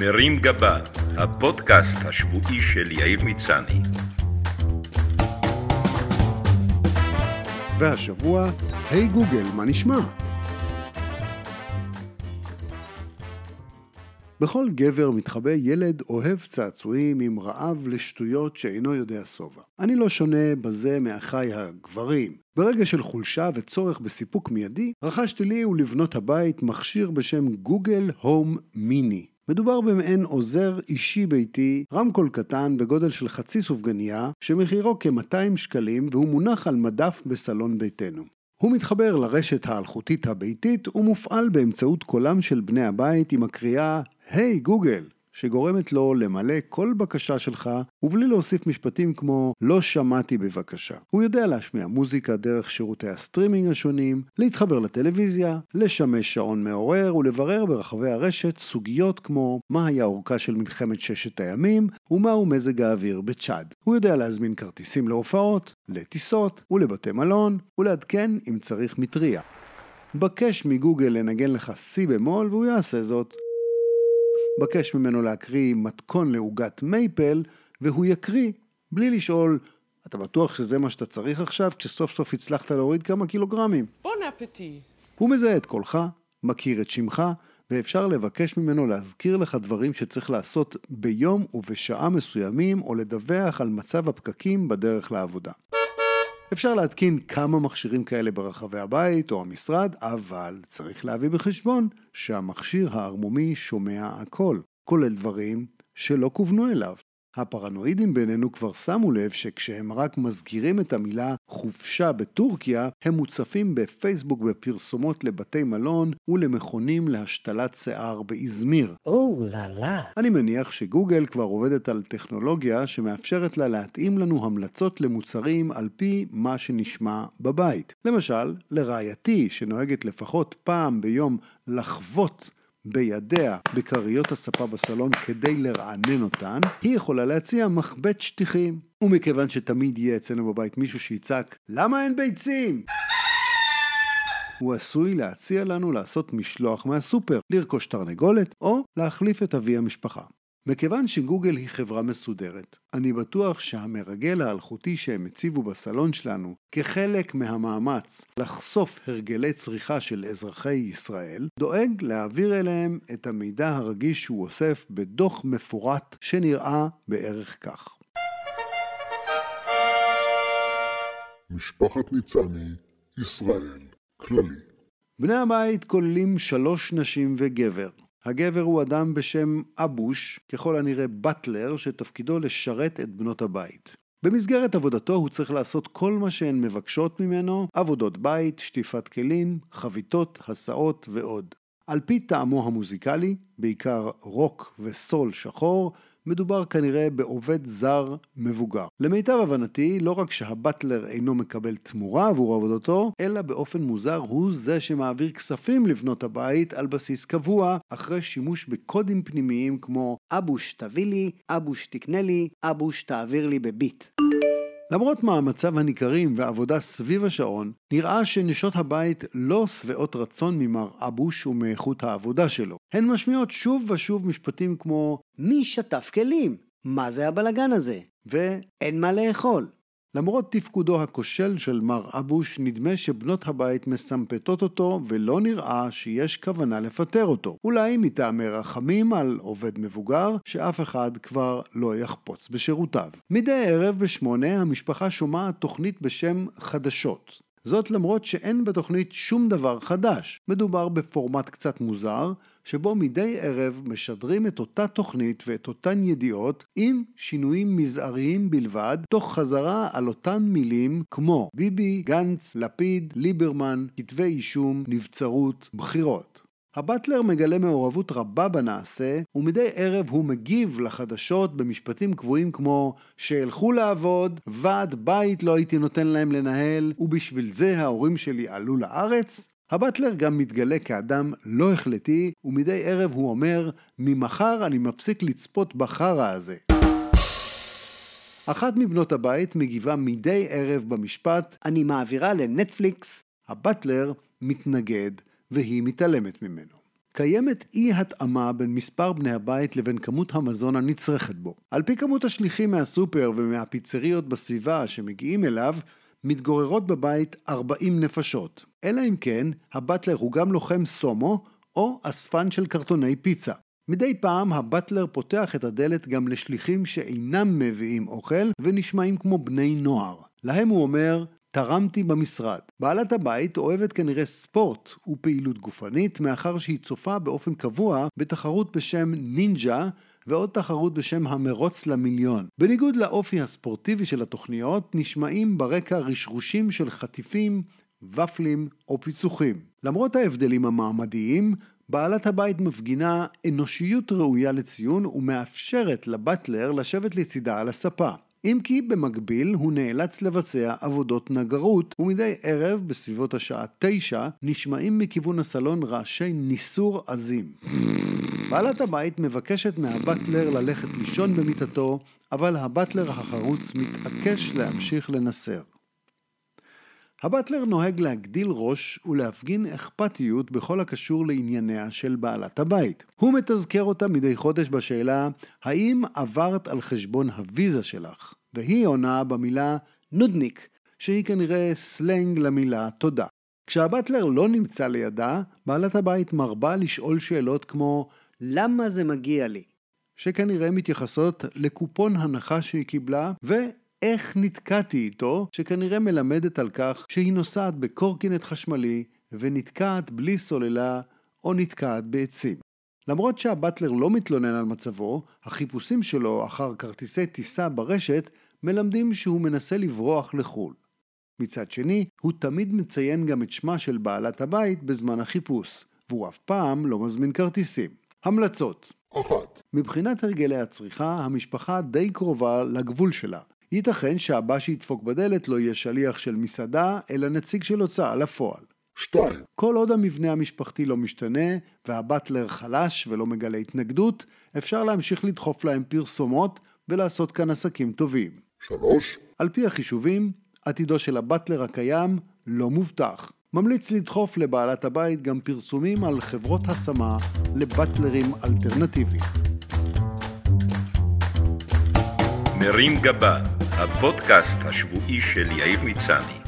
מרים גבה, הפודקאסט השבועי של יאיר מצני. והשבוע, היי גוגל, מה נשמע? בכל גבר מתחבא ילד אוהב צעצועים עם רעב לשטויות שאינו יודע שובע. אני לא שונה בזה מאחיי הגברים. ברגע של חולשה וצורך בסיפוק מיידי, רכשתי לי ולבנות הבית מכשיר בשם גוגל הום מיני. מדובר במעין עוזר אישי ביתי, רמקול קטן בגודל של חצי סופגניה, שמחירו כ-200 שקלים והוא מונח על מדף בסלון ביתנו. הוא מתחבר לרשת האלחוטית הביתית ומופעל באמצעות קולם של בני הבית עם הקריאה "היי hey, Google" שגורמת לו למלא כל בקשה שלך, ובלי להוסיף משפטים כמו לא שמעתי בבקשה. הוא יודע להשמיע מוזיקה דרך שירותי הסטרימינג השונים, להתחבר לטלוויזיה, לשמש שעון מעורר ולברר ברחבי הרשת סוגיות כמו מה היה אורכה של מלחמת ששת הימים, ומהו מזג האוויר בצ'אד. הוא יודע להזמין כרטיסים להופעות, לטיסות ולבתי מלון, ולעדכן אם צריך מטריה. בקש מגוגל לנגן לך C במול והוא יעשה זאת. בקש ממנו להקריא מתכון לעוגת מייפל, והוא יקריא, בלי לשאול, אתה בטוח שזה מה שאתה צריך עכשיו, כשסוף סוף הצלחת להוריד כמה קילוגרמים? בון אפטי. הוא מזהה את קולך, מכיר את שמך, ואפשר לבקש ממנו להזכיר לך דברים שצריך לעשות ביום ובשעה מסוימים, או לדווח על מצב הפקקים בדרך לעבודה. אפשר להתקין כמה מכשירים כאלה ברחבי הבית או המשרד, אבל צריך להביא בחשבון שהמכשיר הערמומי שומע הכל, כולל דברים שלא כוונו אליו. הפרנואידים בינינו כבר שמו לב שכשהם רק מזכירים את המילה חופשה בטורקיה, הם מוצפים בפייסבוק בפרסומות לבתי מלון ולמכונים להשתלת שיער באזמיר. או לה לה. אני מניח שגוגל כבר עובדת על טכנולוגיה שמאפשרת לה להתאים לנו המלצות למוצרים על פי מה שנשמע בבית. למשל, לרעייתי שנוהגת לפחות פעם ביום לחוות בידיה בכריות הספה בסלון כדי לרענן אותן, היא יכולה להציע מחבט שטיחים. ומכיוון שתמיד יהיה אצלנו בבית מישהו שיצעק, למה אין ביצים? הוא עשוי להציע לנו לעשות משלוח מהסופר, לרכוש תרנגולת, או להחליף את אבי המשפחה. מכיוון שגוגל היא חברה מסודרת, אני בטוח שהמרגל האלחוטי שהם הציבו בסלון שלנו כחלק מהמאמץ לחשוף הרגלי צריכה של אזרחי ישראל, דואג להעביר אליהם את המידע הרגיש שהוא אוסף בדוח מפורט שנראה בערך כך. משפחת ניצני, ישראל, כללי. בני הבית כוללים שלוש נשים וגבר. הגבר הוא אדם בשם אבוש, ככל הנראה באטלר, שתפקידו לשרת את בנות הבית. במסגרת עבודתו הוא צריך לעשות כל מה שהן מבקשות ממנו, עבודות בית, שטיפת כלים, חביתות, הסעות ועוד. על פי טעמו המוזיקלי, בעיקר רוק וסול שחור, מדובר כנראה בעובד זר מבוגר. למיטב הבנתי, לא רק שהבטלר אינו מקבל תמורה עבור עבודתו, אלא באופן מוזר הוא זה שמעביר כספים לבנות הבית על בסיס קבוע, אחרי שימוש בקודים פנימיים כמו אבוש תביא לי, אבוש תקנה לי, אבוש תעביר לי בביט. למרות מאמציו הניכרים ועבודה סביב השעון, נראה שנשות הבית לא שבעות רצון ממר אבוש ומאיכות העבודה שלו. הן משמיעות שוב ושוב משפטים כמו מי שטף כלים? מה זה הבלגן הזה? ו... אין מה לאכול. למרות תפקודו הכושל של מר אבוש, נדמה שבנות הבית מסמפתות אותו ולא נראה שיש כוונה לפטר אותו. אולי מטעמי רחמים על עובד מבוגר, שאף אחד כבר לא יחפוץ בשירותיו. מדי ערב בשמונה המשפחה שומעת תוכנית בשם חדשות. זאת למרות שאין בתוכנית שום דבר חדש. מדובר בפורמט קצת מוזר, שבו מדי ערב משדרים את אותה תוכנית ואת אותן ידיעות עם שינויים מזעריים בלבד, תוך חזרה על אותן מילים כמו ביבי, גנץ, לפיד, ליברמן, כתבי אישום, נבצרות, בחירות. הבטלר מגלה מעורבות רבה בנעשה, ומדי ערב הוא מגיב לחדשות במשפטים קבועים כמו שילכו לעבוד, ועד בית לא הייתי נותן להם לנהל, ובשביל זה ההורים שלי עלו לארץ? הבטלר גם מתגלה כאדם לא החלטי, ומדי ערב הוא אומר, ממחר אני מפסיק לצפות בחרא הזה. אחת מבנות הבית מגיבה מדי ערב במשפט, אני מעבירה לנטפליקס. הבטלר מתנגד, והיא מתעלמת ממנו. קיימת אי התאמה בין מספר בני הבית לבין כמות המזון הנצרכת בו. על פי כמות השליחים מהסופר ומהפיצריות בסביבה שמגיעים אליו, מתגוררות בבית 40 נפשות. אלא אם כן, הבטלר הוא גם לוחם סומו או אספן של קרטוני פיצה. מדי פעם הבטלר פותח את הדלת גם לשליחים שאינם מביאים אוכל ונשמעים כמו בני נוער. להם הוא אומר, תרמתי במשרד. בעלת הבית אוהבת כנראה ספורט ופעילות גופנית, מאחר שהיא צופה באופן קבוע בתחרות בשם נינג'ה ועוד תחרות בשם המרוץ למיליון. בניגוד לאופי הספורטיבי של התוכניות, נשמעים ברקע רשרושים של חטיפים, ופלים או פיצוחים. למרות ההבדלים המעמדיים, בעלת הבית מפגינה אנושיות ראויה לציון ומאפשרת לבטלר לשבת לצידה על הספה. אם כי במקביל הוא נאלץ לבצע עבודות נגרות, ומדי ערב בסביבות השעה תשע נשמעים מכיוון הסלון רעשי ניסור עזים. בעלת הבית מבקשת מהבטלר ללכת לישון במיטתו, אבל הבטלר החרוץ מתעקש להמשיך לנסר. הבטלר נוהג להגדיל ראש ולהפגין אכפתיות בכל הקשור לענייניה של בעלת הבית. הוא מתזכר אותה מדי חודש בשאלה האם עברת על חשבון הוויזה שלך? והיא עונה במילה נודניק, שהיא כנראה סלנג למילה תודה. כשהבטלר לא נמצא לידה, בעלת הבית מרבה לשאול שאלות כמו למה זה מגיע לי? שכנראה מתייחסות לקופון הנחה שהיא קיבלה, ואיך נתקעתי איתו, שכנראה מלמדת על כך שהיא נוסעת בקורקינט חשמלי ונתקעת בלי סוללה או נתקעת בעצים. למרות שהבטלר לא מתלונן על מצבו, החיפושים שלו אחר כרטיסי טיסה ברשת מלמדים שהוא מנסה לברוח לחו"ל. מצד שני, הוא תמיד מציין גם את שמה של בעלת הבית בזמן החיפוש, והוא אף פעם לא מזמין כרטיסים. המלצות אחת, מבחינת הרגלי הצריכה, המשפחה די קרובה לגבול שלה. ייתכן שהבא שידפוק בדלת לא יהיה שליח של מסעדה, אלא נציג של הוצאה לפועל. שתיים, כל עוד המבנה המשפחתי לא משתנה, והבטלר חלש ולא מגלה התנגדות, אפשר להמשיך לדחוף להם פרסומות ולעשות כאן עסקים טובים. שלוש, על פי החישובים, עתידו של הבטלר הקיים לא מובטח. ממליץ לדחוף לבעלת הבית גם פרסומים על חברות השמה לבטלרים אלטרנטיביים. מרים גבה, הפודקאסט השבועי של יאיר מצני.